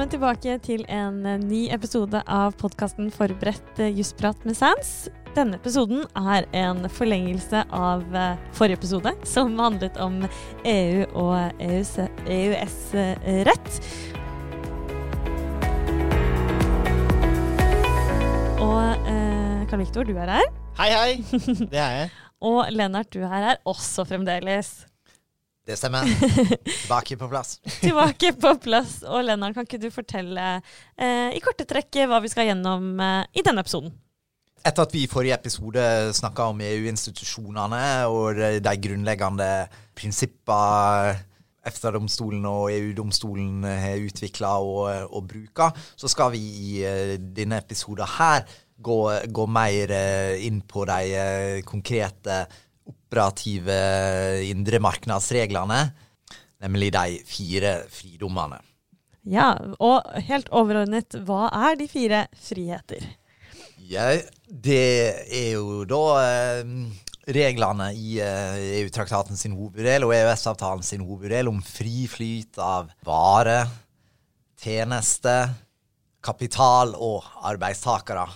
Velkommen tilbake til en eh, ny episode av podkasten Forberedt eh, jussprat med Sans. Denne episoden er en forlengelse av eh, forrige episode, som handlet om EU og EØS-rett. Og eh, Karl Viktor, du er her. Hei, hei. Det er jeg. Og Lennart, du er her også fremdeles. Det stemmer. Tilbake på plass. Tilbake på plass. Og Lennart, kan ikke du fortelle eh, i korte trekk hva vi skal gjennom eh, i denne episoden? Etter at vi i forrige episode snakka om EU-institusjonene og de grunnleggende prinsippene EFTA-domstolen og EU-domstolen har utvikla og, og bruker, så skal vi i uh, denne episoden her gå, gå mer uh, inn på de uh, konkrete operative indre marknadsreglene, nemlig de fire fridommene. Ja, og helt overordnet, hva er de fire friheter? Ja, det er jo da eh, reglene i eh, EU-traktaten sin hoveddel og EØS-avtalen sin hoveddel om fri flyt av vare, tjeneste, kapital og arbeidstakere.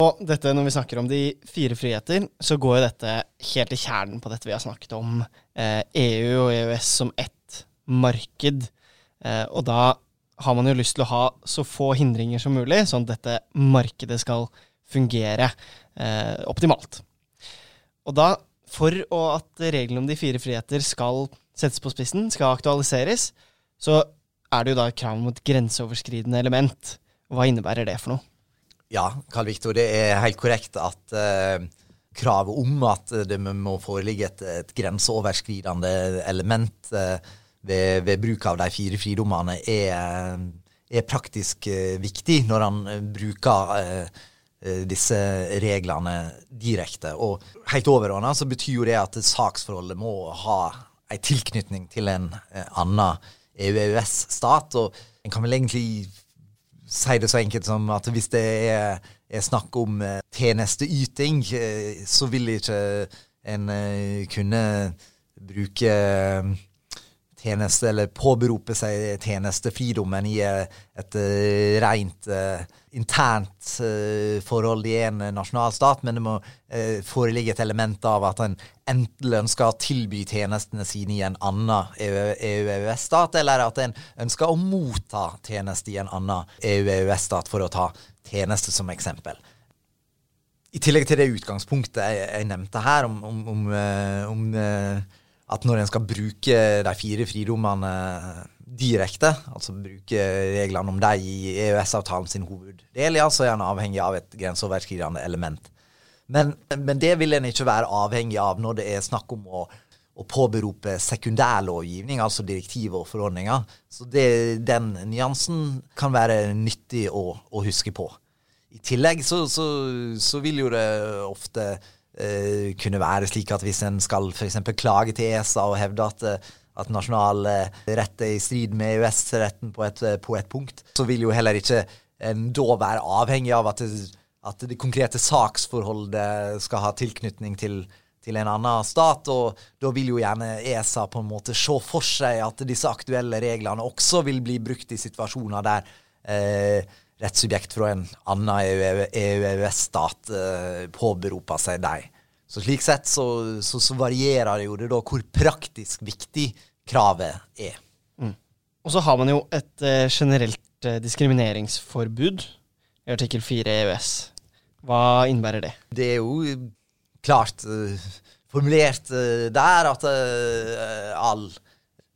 Og dette, når vi snakker om de fire friheter, så går jo dette helt i kjernen på dette vi har snakket om eh, EU og EØS som ett marked. Eh, og da har man jo lyst til å ha så få hindringer som mulig, sånn at dette markedet skal fungere eh, optimalt. Og da, for at reglene om de fire friheter skal settes på spissen, skal aktualiseres, så er det jo da krav om et grenseoverskridende element. Hva innebærer det for noe? Ja, Karl Viktor, det er helt korrekt at uh, kravet om at det må foreligge et, et grenseoverskridende element uh, ved, ved, bruk av de fire fridommene, er, er praktisk uh, viktig når han bruker disse reglene direkte. Og helt overordna så betyr jo det at saksforholdet må ha en tilknytning til en annen EU-EØS-stat. Og en kan vel egentlig si det så enkelt som at hvis det er, er snakk om uh, tjenesteyting, uh, så vil ikke en uh, kunne bruke tjeneste, eller påberope seg tjenestefridommen i et rent internt forhold i en nasjonalstat, men det må foreligge et element av at en enten ønsker å tilby tjenestene sine i en annen EU-EØS-stat, eller at en ønsker å motta tjeneste i en annen EU-EØS-stat, for å ta tjeneste som eksempel. I tillegg til det utgangspunktet jeg nevnte her, om, om, om, om at når en skal bruke de fire fridommene direkte, altså bruke reglene om dem i EØS-avtalen sin hoveddel, ja, så er en avhengig av et grenseoverskridende element. Men, men, det vil en ikke være avhengig av når det er snakk om å, å påberope sekundærlovgivning, altså direktiv og forordninger. Så det, den nyansen kan være nyttig å, å huske på. I tillegg så, så, så vil jo det ofte uh, kunne være slik at hvis en skal f.eks. klage til ESA og hevde at, eh, at nasjonal rett er i strid med EØS-retten på, på, et punkt, så vil jo heller ikke en da være avhengig av at, det, at det konkrete saksforholdet skal ha tilknytning til, til en annen stat, og da vil jo gjerne ESA på en måte se for seg at disse aktuelle reglene også vil bli brukt i situasjoner der eh, rettssubjekt fra en annen EØS-stat uh, påberoper seg dem. Så slik sett så, så, så, varierer det jo det da hvor praktisk viktig kravet er. Mm. Og så har man jo et uh, generelt uh, diskrimineringsforbud i artikkel 4 EØS. Hva innebærer det? Det er jo klart formulert der at all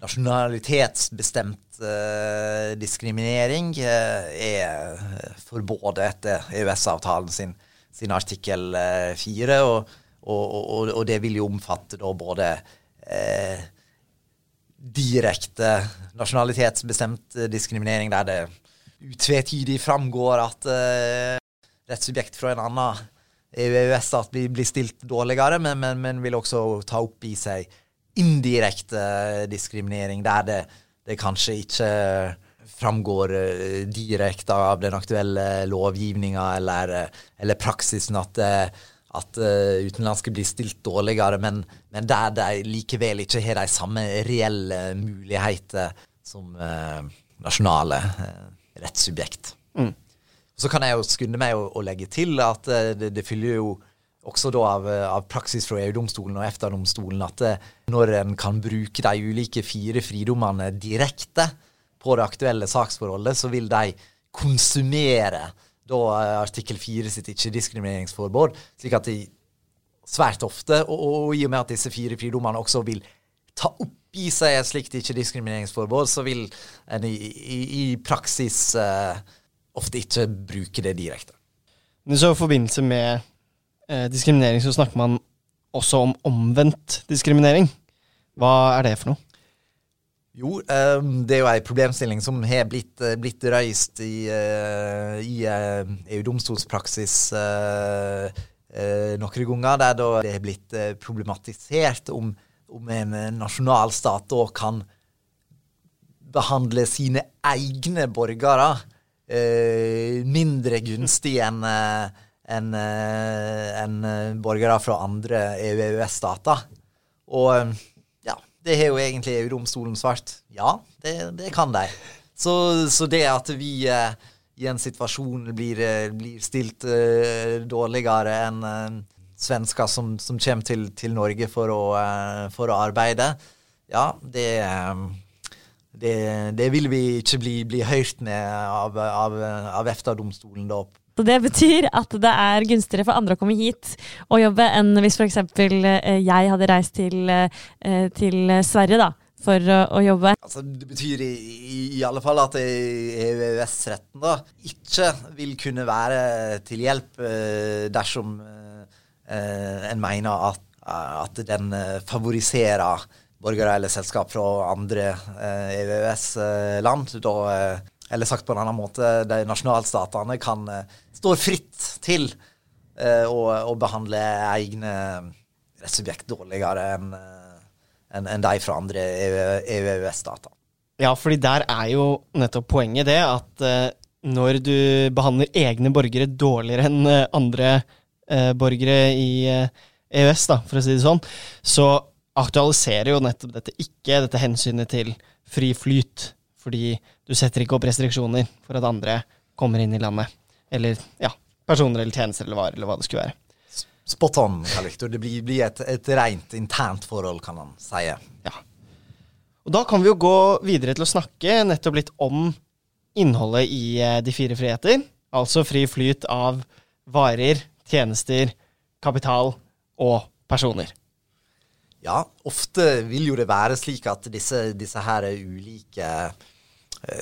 nasjonalitetsbestemt eh, diskriminering uh, er forbudt etter EØS-avtalen sin, sin, artikkel 4. Uh, og, og, og, og, det vil jo omfatte da både direkte nasjonalitetsbestemt diskriminering, der det utvetydig framgår at rettssubjekt fra en annen EØS-stat blir, blir, stilt dårligere, men, men, men vil også ta opp i seg indirekte diskriminering, der det, det kanskje ikke framgår uh, direkte av den aktuelle lovgivninga eller, eller, praksisen at, uh, at utenlandske blir stilt dårligere, men, men, der de likevel ikke har de samme reelle muligheter som nasjonale rettssubjekt. Mm. Så kan jeg jo skunde meg å, å legge til at eh, det, det fyller jo også da av, eh, av praksis fra EU-domstolen og EFTA-domstolen at eh, når en kan bruke de ulike fire fridommene direkte på det aktuelle saksforholdet, så vil de konsumere da eh, artikkel 4 sitt ikke-diskrimineringsforbud, slik at de svært ofte, og, og, i og med at disse fire fridommene også vil ta opp i seg et slikt ikke-diskrimineringsforbud, så vil en i, i, i praksis uh, ofte ikke bruke det direkte. Så i forbindelse med eh, diskriminering så snakker man også om omvendt diskriminering. Hva er det for noe? Jo, um, det er jo ei problemstilling som har blitt, uh, blitt reist i, uh, i EU-domstolspraksis noen ganger, der det har blitt problematisert om, om en nasjonalstat da kan behandle sine egne borgere mindre gunstig enn enn en borgere fra andre EU-EØS-stater. Og ja, det har jo egentlig EU-domstolen svart. Ja, det, det kan de. Så, så, det at vi eh, i en situasjon blir, eh, blir stilt eh, dårligere enn eh, svensker som, som, kommer til, til Norge for å, eh, for å, arbeide, ja, det, eh, det, det vil vi ikke bli, bli hørt med av, av, av EFTA-domstolen så det betyr at det er gunstigere for andre å komme hit og jobbe enn hvis f.eks. Eh, jeg hadde reist til, eh, til Sverige da, for å jobbe. Altså, det betyr i, i, alle fall at EØS-retten ikke vil kunne være til hjelp eh, dersom en mener at, at den favoriserer borgere eller selskap fra andre EØS-land. Da eller sagt på en annen måte, de nasjonalstatene kan uh, stå fritt til uh, å, å, behandle egne rettssubjekt dårligere enn uh, en, de fra andre EØS-stater. Ja, fordi der er jo nettopp poenget det at når du behandler egne borgere dårligere enn andre borgere i EØS, da, for å si det sånn, så aktualiserer jo nettopp dette ikke dette hensynet til fri flyt fordi du setter ikke opp restriksjoner for at andre kommer inn i landet. Eller ja, personer eller tjenester eller varer, eller hva det skulle være. Spot on, Karl Victor. Det blir, blir et, et, rent internt forhold, kan man si. Ja. Og da kan vi jo gå videre til å snakke nettopp litt om innholdet i eh, De fire friheter. Altså fri flyt av varer, tjenester, kapital og personer. Ja, ofte vil jo det være slik at disse, disse her ulike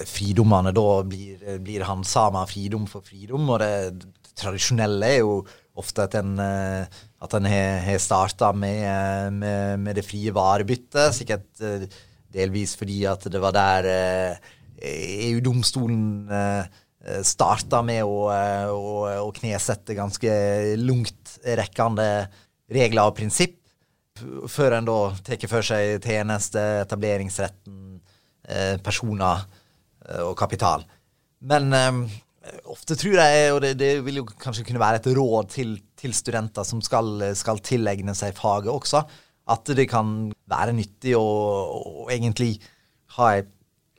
fridommene da blir, blir handsama fridom for fridom. Og det, tradisjonelle er jo ofte at en, eh, at en har starta med, med, med, det frie varebyttet. Sikkert eh, delvis fordi at det var der EU-domstolen starta med å, å, å, knesette ganske langtrekkende regler og prinsipp, før en da tar for seg tjeneste, etableringsretten, personer Eh, og kapital. Men um, ofte tror jeg, og det, det, vil jo kanskje kunne være et råd til, til studenter som skal, skal, tilegne seg faget også, at det kan være nyttig å, å egentlig ha et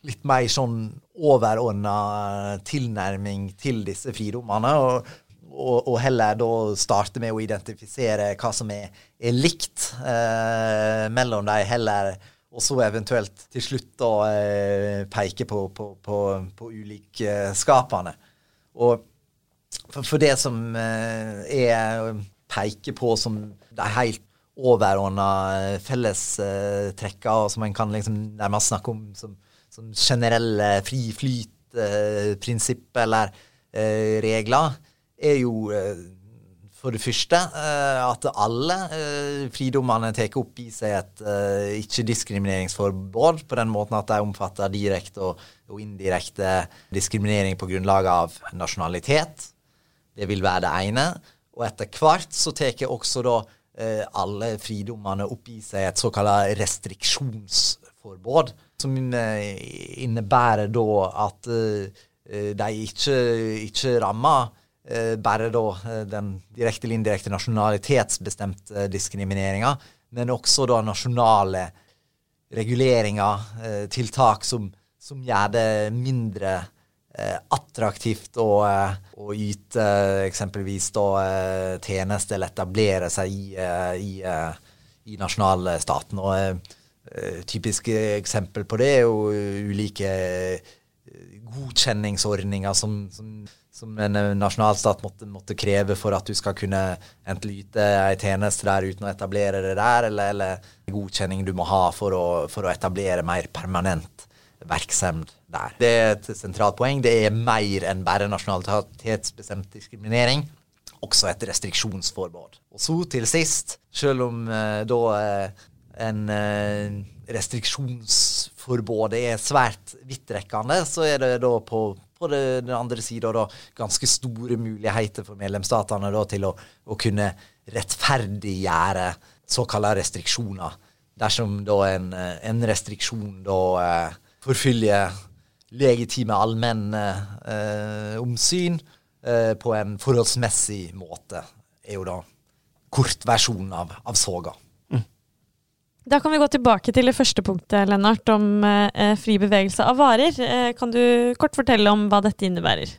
litt mer sånn overordna tilnærming til disse fridommene. Og, og, og, heller da starte med å identifisere hva som er, er likt eh, mellom dem, heller og så eventuelt til slutt da eh, peke på, på, på, på ulikskapene. Og for, for, det som eh, er peker på som de helt overordna eh, fellestrekka, og som en kan liksom nærmest snakke om som, som generelle fri flyt-prinsipp eller regler, er jo for det første eh, at alle eh, fridommene tar opp i seg et eh, ikke-diskrimineringsforbud, på den måten at de omfatter direkte og, indirekte diskriminering på grunnlag av nasjonalitet. Det vil være det ene. Og etter hvert så tar også da alle fridommene opp i seg et såkalt restriksjonsforbud, som innebærer da at de ikke, ikke rammer bare da eh, den direkte eller indirekte nasjonalitetsbestemte diskrimineringa, men også da nasjonale reguleringer, eh, tiltak som, som, gjør det mindre eh, attraktivt å, eh, å, yte eksempelvis da eh, tjenester eller etablere seg i, i, i nasjonalstaten. Og typisk eksempel på det er jo ulike godkjenningsordninger som, som, som en nasjonalstat måtte, måtte, kreve for at du skal kunne enten yte en tjeneste der uten å etablere det der, eller, eller godkjenning du må ha for å, for å etablere mer permanent virksomhet der. Det er et sentralt poeng. Det er mer enn bare nasjonalitetsbestemt diskriminering. Også et restriksjonsforbud. Og så til sist, selv om eh, da eh, en eh, restriksjonsforbud er svært vidtrekkende, så er det da på, på den andre sida ganske store muligheter for medlemsstatene da, til å, å kunne rettferdiggjøre såkalte restriksjoner. Dersom da en, en restriksjon da forfølge legitime allmenne eh, omsyn eh, på en forholdsmessig måte, er jo da kortversjonen av, av soga. Da kan vi gå tilbake til det første punktet, Lennart, om eh, fri bevegelse av varer. Eh, kan du kort fortelle om hva dette innebærer?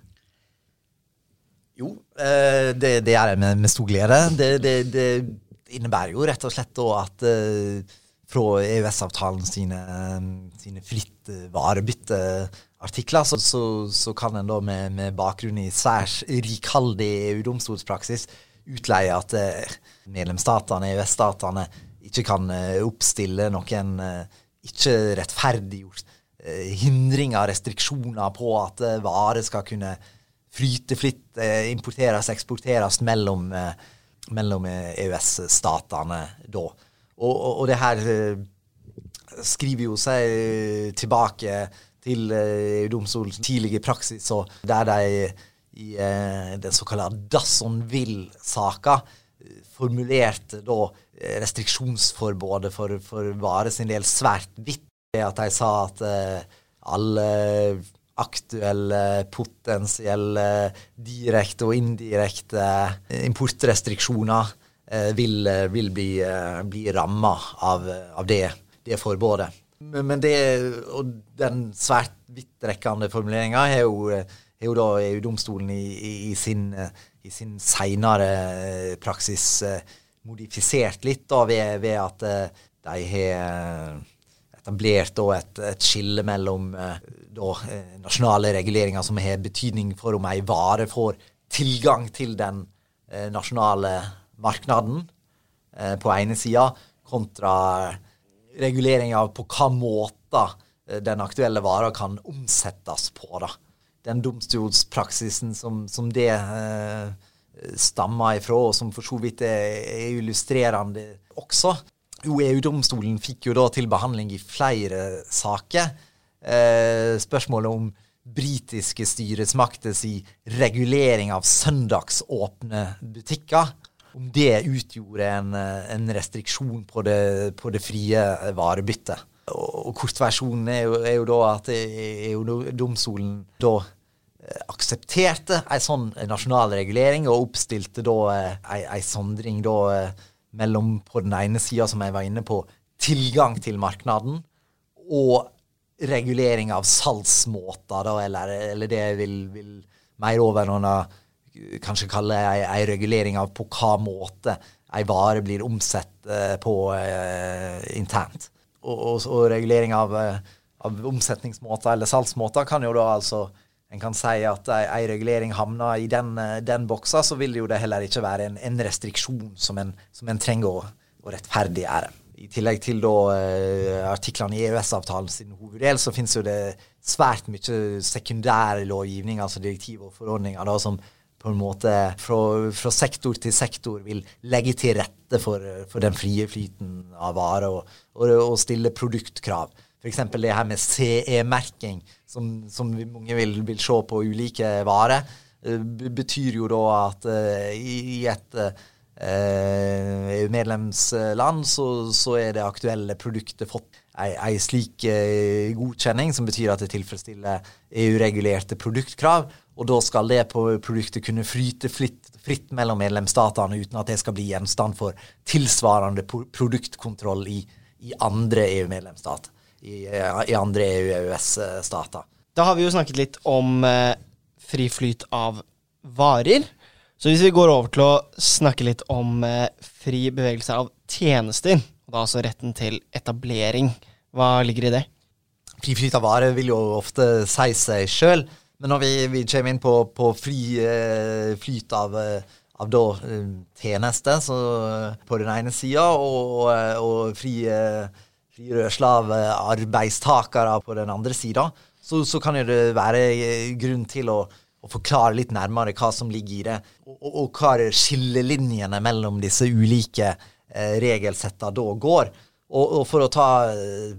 Jo, eh, det, det, er jeg med, med stor glede. Det, det, det, innebærer jo rett og slett at eh, fra EØS-avtalen sine, sine fritt varebytteartikler, så, så, så, kan en da med, med bakgrunn i særs rikhaldig EU-domstolspraksis utleie at eh, medlemsstatene, EØS-statene, ikke kan eh, oppstille noen eh, ikke rettferdiggjort hindringer, restriksjoner på at varer skal kunne flyte fritt, importeres, eksporteres mellom, mellom EØS-statene da. Og, og, og det her eh, skriver jo seg tilbake til EU-domstolens tidlige praksis, og der de i den såkalte Dassonville-saka formulerte da restriksjonsforbudet for, for vare sin del svært vidt. At de sa at uh, alle aktuelle, potensielle, direkte og indirekte importrestriksjoner Eh, vil, eh, vil, bli, eh, bli ramma av, av, det, det forbudet. Men det, og den svært vidtrekkende formuleringa har jo, er jo da EU-domstolen i, i, i, sin, i sin seinere praksis modifisert litt da, ved, ved at de har etablert da, et, et, skille mellom da, nasjonale reguleringer som har betydning for om ei vare får tilgang til den nasjonale marknaden eh, på ene sida, kontra regulering av på hva måte eh, den aktuelle vara kan omsettes på. da. Den domstolspraksisen som, som det eh, stammer ifra, og som for så vidt er, er illustrerende også. EU-domstolen fikk jo da til behandling i flere saker eh, spørsmålet om britiske styresmakters regulering av søndagsåpne butikker om det utgjorde en, en restriksjon på det, på det, frie varebyttet. Og, og kortversjonen er jo, er jo da at EU-domstolen da aksepterte en sånn nasjonal regulering og oppstilte da en ei sondring da eh, mellom på den ene sida, som jeg var inne på, tilgang til markedet, og regulering av salgsmåter, da, eller, eller det vil, vil mer over under kanskje kalle ei, ei regulering av på hva måte ei vare blir omsett eh, på eh, internt. Og, og, og regulering av, av, omsetningsmåter eller salgsmåter kan jo da altså En kan si at ei, regulering havner i den, den boksa, så vil jo det heller ikke være en, en restriksjon som en, som en trenger å, å rettferdiggjøre. I tillegg til da artiklene i EØS-avtalen sin hoveddel, så finnes jo det svært mye sekundær lovgivning, altså direktiv og forordninger, da, som på en måte fra, fra, sektor til sektor vil legge til rette for, for den frie flyten av varer og, og, og, stille produktkrav. F.eks. det her med CE-merking, som, som, mange vil, vil, se på ulike varer, eh, betyr jo da at uh, i, et uh, medlemsland så, så, er det aktuelle produktet fått ei slik godkjenning, som betyr at det tilfredsstiller EU-regulerte produktkrav. Og da skal det på produktet kunne flyte fritt, fritt, mellom medlemsstatene uten at det skal bli gjenstand for tilsvarende produktkontroll i, i andre EU-medlemsstater. I, I, andre EU-EØS-stater. Da har vi jo snakket litt om eh, fri flyt av varer. Så hvis vi går over til å snakke litt om eh, fri bevegelse av tjenester, og da altså retten til etablering, hva ligger i det? Fri flyt av varer vil jo ofte si seg sjøl, men når vi, vi kommer inn på, på fri eh, flyt av, eh, av da, eh, tjenester så, på den ene sida, og, og fri, fri rørsle av arbeidstakere på den andre sida, så, så, kan det være grunn til å å, forklare litt nærmere hva som ligger i det, og, og, og hva skillelinjene mellom disse ulike eh, da går. Og, og, for å ta eh,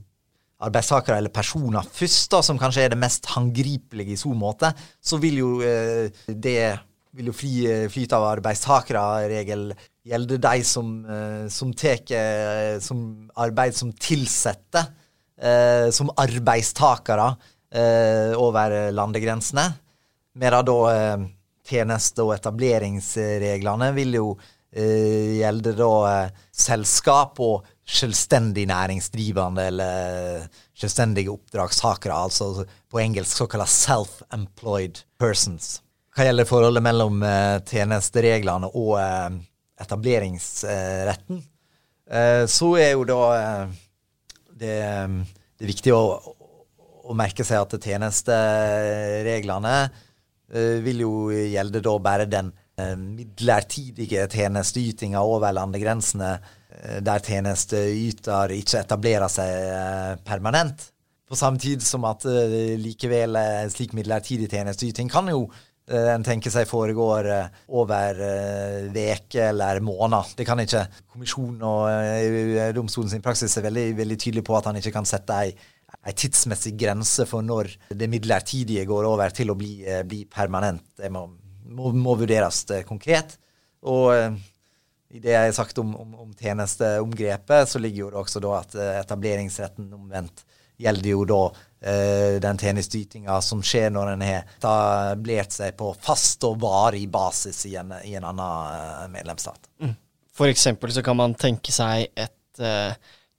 arbeidstakere eller personer først, da, som kanskje er det mest håndgripelige i så måte, så vil jo eh, det vil jo fri eh, flyt av arbeidstakere-regel gjelde de som, eh, som tar eh, som arbeid som tilsatte, som arbeidstakere over landegrensene. Medan da tjeneste- og etableringsreglene vil jo gjelde da selskap og selvstendig næringsdrivende eller selvstendige oppdragstakere, altså på engelsk såkalt self-employed persons. Hva gjelder forholdet mellom eh, tjenestereglene og eh, etableringsretten, eh, så er jo da det, det viktig å, å merke seg at tjenestereglene vil jo gjelde da bare den midlertidige tjenesteytinga over landegrensene, der tjenesteyter ikke etablerer seg permanent. På samme tid som at likevel slik midlertidig tjenesteyting kan jo en tenker seg foregår over veke eller måneder. Det kan ikke kommisjonen og domstolen sin praksis er veldig, veldig tydelig på at han ikke kan sette ei en tidsmessig grense for når det midlertidige går over til å bli, eh, bli permanent. Det må, må, må vurderes eh, konkret. Og eh, i det jeg har sagt om, om, om tjenesteomgrepet, så ligger jo det også da at etableringsretten omvendt gjelder jo da eh, den tjenesteytinga som skjer når en har etablert seg på fast og varig basis i en, i en annen medlemsstat. Mm. For eksempel så kan man tenke seg et uh,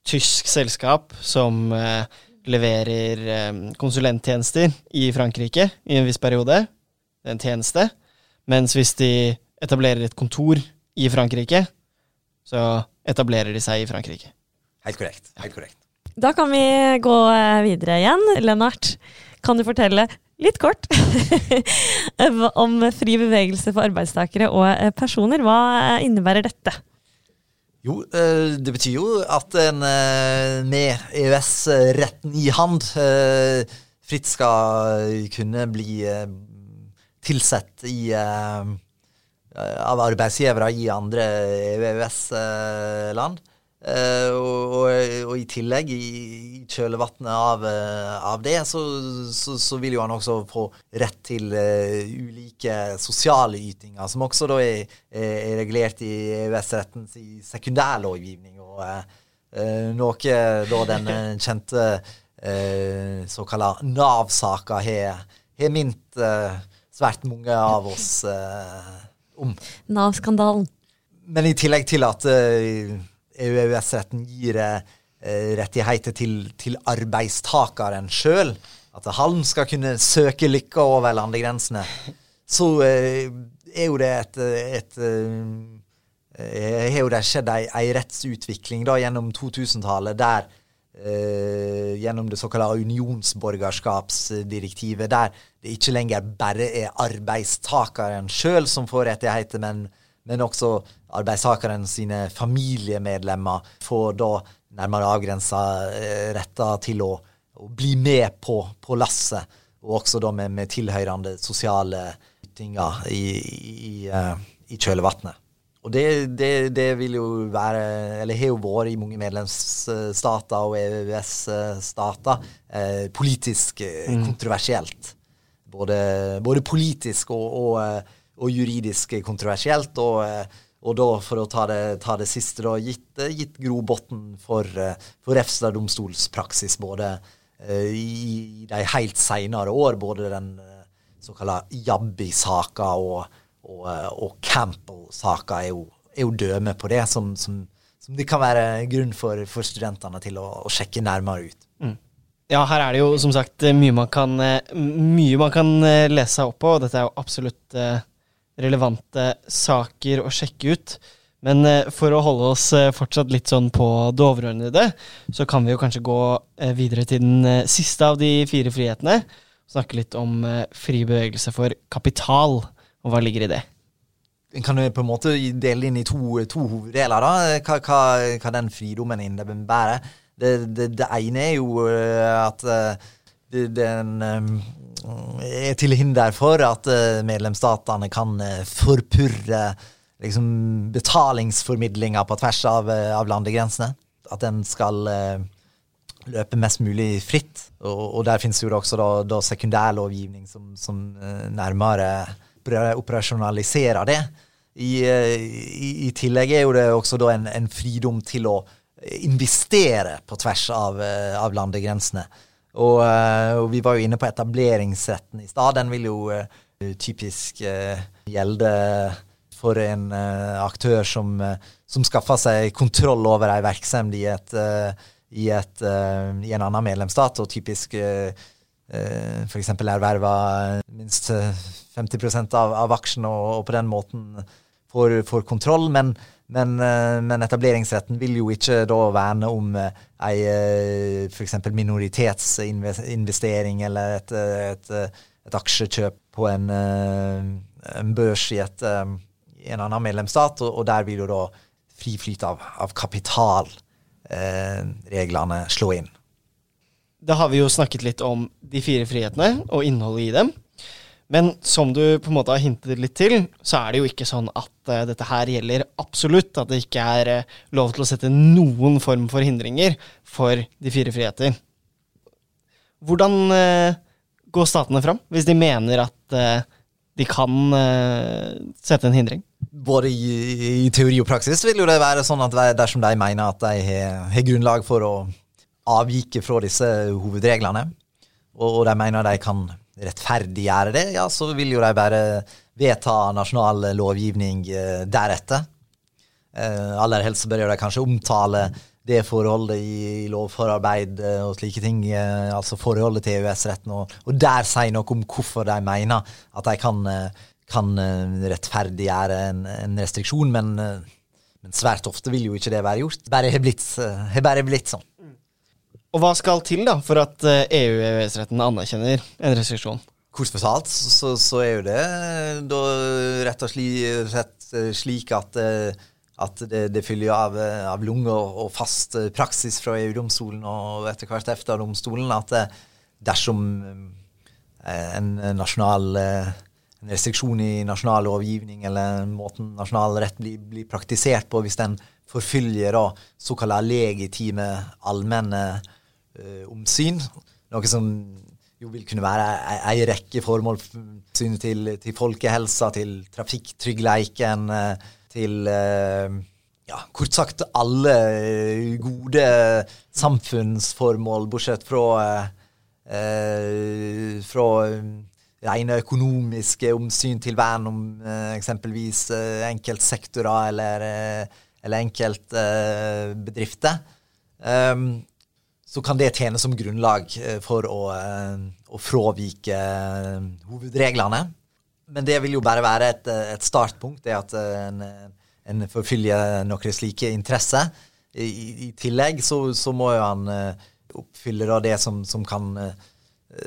tysk selskap som uh, leverer um, konsulenttjenester i Frankrike i en viss periode. Det er en tjeneste. Mens hvis de etablerer et kontor i Frankrike, så etablerer de seg i Frankrike. Helt korrekt. Helt korrekt. Da kan vi gå eh, videre igjen. Lennart, kan du fortelle litt kort om fri bevegelse for arbeidstakere og eh, personer? Hva innebærer dette? Jo, eh, det betyr jo at en eh, med EØS-retten i hand eh, fritt skal kunne bli tilsett i av arbeidsgivere i andre EØS-land. Uh, og, og, og, i tillegg, i, kjølvannet av, uh, av, det, så, så, så, vil jo han også få rett til uh, ulike sosiale ytinger, som også da er, er regulert i EØS-rettens sekundærlovgivning. Og noe da den kjente uh, såkalla Nav-saka har, mint svært mange av oss om. Nav-skandalen. Men i tillegg til at EØS-retten gir eh, rettigheter til, til arbeidstakeren sjøl. At han skal kunne søke lykka over landegrensene. Så eh, er jo det et, et, et har jo det skjedd ei, ei rettsutvikling da, gjennom 2000-tallet der eh, gjennom det såkalte unionsborgerskapsdirektivet, der det ikke lenger bare er arbeidstakeren sjøl som får rettigheter, men men også arbeidstakeren sine familiemedlemmer får da nærmere avgrensa eh, retter til å, å, bli med på, på lasset, og også da med, med tilhørende sosiale ytinger i, i, uh, i kjølvannet. Og det, det, det, vil jo være, eller har jo vært i mange medlemsstater og EØS-stater, eh, politisk eh, mm. kontroversielt. Både, både politisk og, og og juridisk kontroversielt. Og, eh, og da, for å ta det, ta det siste, da, gitt, eh, gitt grobotn for, eh, for EFSA-domstolspraksis både i de helt seinere år, både den såkalla Jabbi-saka og, og, og Campbell-saka er, er, jo døme på det, som, som, som, det kan være grunn for, for studentene til å, å sjekke nærmere ut. Mm. Ja, her er det jo som sagt mye man kan, mye man kan lese seg opp på, og dette er jo absolutt relevante saker å sjekke ut. Men for å holde oss fortsatt litt sånn på det overordnede, så kan vi jo kanskje gå videre til den siste av de fire frihetene. Snakke litt om fri bevegelse for kapital, og hva ligger i det. Kan du på en måte dele inn i to, to hoveddeler, da? Hva, hva, hva den fridommen innebærer? Det, det, det, ene er jo at den er til hinder for at medlemsstatene kan forpurre liksom, betalingsformidlinga på tvers av, av, landegrensene. At den skal løpe mest mulig fritt. Og, og der finnes jo også da, da sekundærlovgivning som, som nærmere operasjonaliserer det. I, i, I, tillegg er jo det også da en, en fridom til å investere på tvers av, av landegrensene. Og, og, vi var jo inne på etableringsretten i stad. Den vil jo uh, typisk uh, gjelde for en aktør som, som, skaffer seg kontroll over ei virksomhet i, et, i, et, i, en annen medlemsstat, og typisk f.eks. erverva minst 50 av, av aksjene, og, og, på den måten får, får kontroll. Men, men, eh, men, etableringsretten vil jo ikke da verne om eh, ei eh, f.eks. minoritetsinvestering eller et, et, et, aksjekjøp på en, en børs i, et, en annen medlemsstat, og, der vil jo da fri flyt av, av kapitalreglene slå inn. Da har vi jo snakket litt om de fire frihetene og innholdet i dem. Men som du på en måte har hintet litt til, så er det jo ikke sånn at uh, dette her gjelder absolutt. At det ikke er uh, lov til å sette noen form for hindringer for de fire friheter. Hvordan uh, går statene fram hvis de mener at de kan sette en hindring? Både i, i, teori og praksis vil jo det være sånn at dersom de mener at de har grunnlag for å avvike fra disse hovedreglene, og, de mener de kan rettferdiggjøre det, ja, så vil jo de bare vedta nasjonal lovgivning eh, deretter. Eh, aller helst bør de kanskje omtale det forholdet i, lovforarbeid eh, og slike ting, altså forholdet til EØS-retten, og, og, der si noe om hvorfor de mener at de kan, kan rettferdiggjøre en, en restriksjon, men, men, svært ofte vil jo ikke det være gjort. Bare har blitt, bare blitt sånn. Og hva skal til da for at EU-EØS-retten eh, e anerkjenner en restriksjon? Kort fortalt så, så, er jo det da rett og slett eh, slik at, eh, at det, det følger av, av lunge og, og, fast praksis fra EU-domstolen og etter hvert EFTA-domstolen at dersom en nasjonal en restriksjon i nasjonal lovgivning eller måten nasjonal rett blir, blir praktisert på, hvis den forfølger da såkalte legitime allmenne uh, omsyn. Noe som jo vil kunne være ei rekke formål. Synet til, til folkehelsa, til trafikktryggleiken, uh, til uh, ja, kort sagt alle gode samfunnsformål, bortsett fra, fra rene økonomiske omsyn til vern om eksempelvis enkeltsektorer eller, eller enkeltbedrifter. Um, så kan det tjene som grunnlag eh, for å, eh, å fravike eh, hovedreglene. Men det vil jo bare være et, et startpunkt, det at en, en forfølger noen slike interesser. I, i tillegg så, så, må jo han oppfylle det som, som kan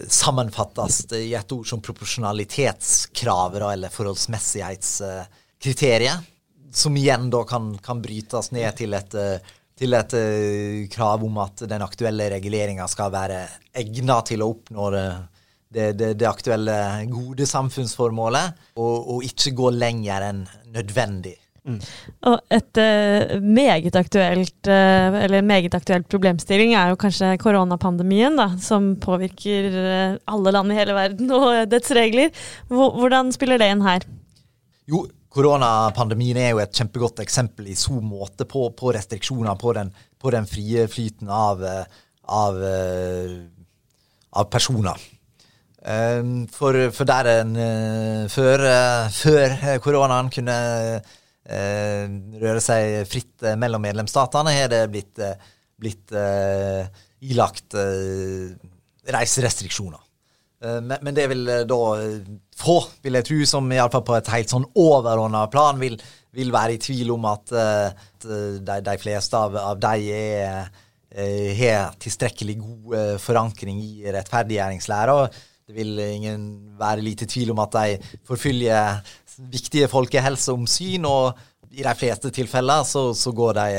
sammenfattes i et ord som proporsjonalitetskravet, eller forholdsmessighetskriteriet. Som igjen da kan, kan brytes ned til et til et uh, krav om at den aktuelle reguleringa skal være egna til å oppnå det, det, det aktuelle gode samfunnsformålet, og, og, ikke gå lenger enn nødvendig. Mm. Og et uh, meget aktuelt uh, eller meget aktuelt problemstilling er jo kanskje koronapandemien, da, som påvirker alle land i hele verden og dets regler. Hvordan spiller det inn her? Jo, Koronapandemien er jo et kjempegodt eksempel i så måte på, på restriksjoner på den, på den, frie flyten av, av, av personer. For, for, der en før, før koronaen kunne røre seg fritt mellom medlemsstatene, har det blitt, blitt ilagt reiserestriksjoner. Men, det vil da få, vil jeg tro, som iallfall på et helt sånn overordna plan, vil, vil, være i tvil om at, at de, de, fleste av, av de har tilstrekkelig god forankring i rettferdiggjøringslæra. Det vil ingen være lite tvil om at de forfølger viktige folkehelseomsyn, og i de fleste tilfeller så, så går de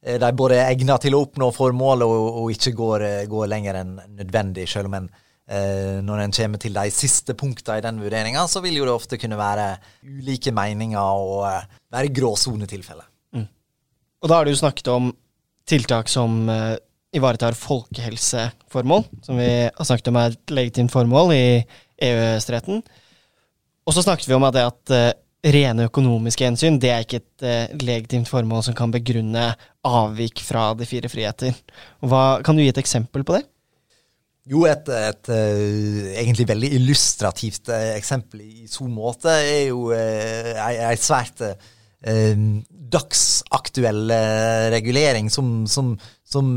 Eh, de er både egnet til å oppnå formålet og, og ikke går, eh, går, lenger enn nødvendig. Selv om en, eh, når en kommer til de siste punktene i den vurderinga, så vil jo det ofte kunne være ulike meninger og eh, være gråsonetilfeller. Mm. Og da har du snakket om tiltak som eh, ivaretar folkehelseformål, som vi har snakket om er et legitimt formål i EØS-retten. Og så snakket vi om at det at eh, rene økonomiske hensyn, det er ikke et uh, legitimt formål som kan begrunne avvik fra de fire friheter. Hva, kan du gi et eksempel på det? Jo, et, et et, egentlig veldig illustrativt eksempel i så måte er jo ei svært dagsaktuell regulering som, som, som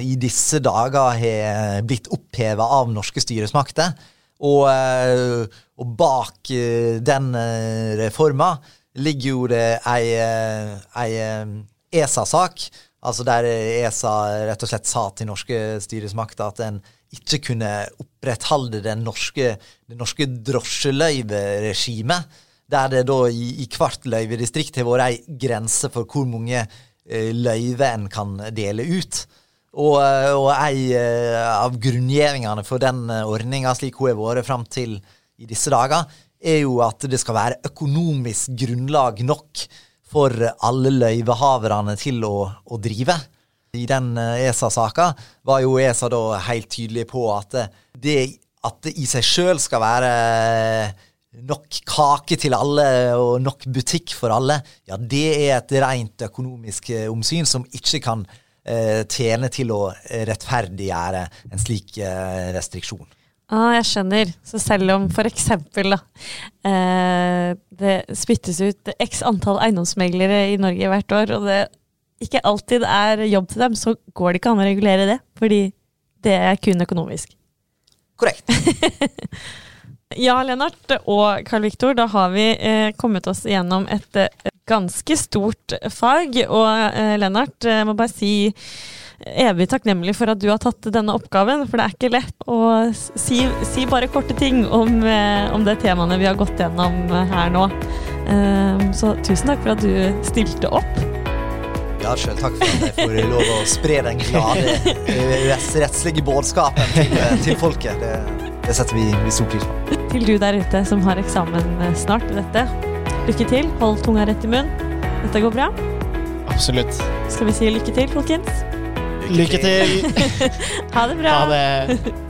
i disse dager har blitt oppheva av norske styresmakter. Og, eh, og bak eh, den eh, reforma ligger jo det ei, ei ESA-sak, altså der ESA rett og slett sa til norske styresmakter at en ikke kunne opprettholde den norske, det norske drosjeløyveregimet, der det da i, i hvert løyvedistrikt har vært ei grense for hvor mange løyver en kan dele ut. Og, eh, og ei eh, av grunngjevingene for den eh, ordninga, slik hun har vært fram til i disse dager, er jo at det skal være økonomisk grunnlag nok for alle løyvehaverne til å, å drive. I den ESA-saka var jo ESA da helt tydelig på at det, at det i seg sjøl skal være nok kake til alle og nok butikk for alle, ja, det er et rent økonomisk omsyn som ikke kan tjene til å rettferdiggjøre en slik eh, restriksjon. Ah, jeg skjønner. Så selv om f.eks. Eh, det spyttes ut x antall eiendomsmeglere i Norge hvert år, og det ikke alltid er jobb til dem, så går det ikke an å regulere det. Fordi det er kun økonomisk. Korrekt. ja, Lennart og Carl Viktor, da har vi eh, kommet oss gjennom et eh, ganske stort fag. Og eh, Lennart, jeg må bare si evig takknemlig for at du har tatt denne oppgaven, for det er ikke lett å si, si bare korte ting om, eh, om det temaene vi har gått gjennom her nå. Eh, så tusen takk for at du stilte opp. Ja, sjøl takk for at jeg får lov å spre den glade EØS-rettslige budskapen til, til, folket. Det, det setter vi, vi stor pris på. Til du der ute som har eksamen snart i dette, Lykke til. Hold tunga rett i munnen. Dette går bra. Absolutt. Skal vi si lykke til, folkens? Lykke til. ha det bra. Ha det.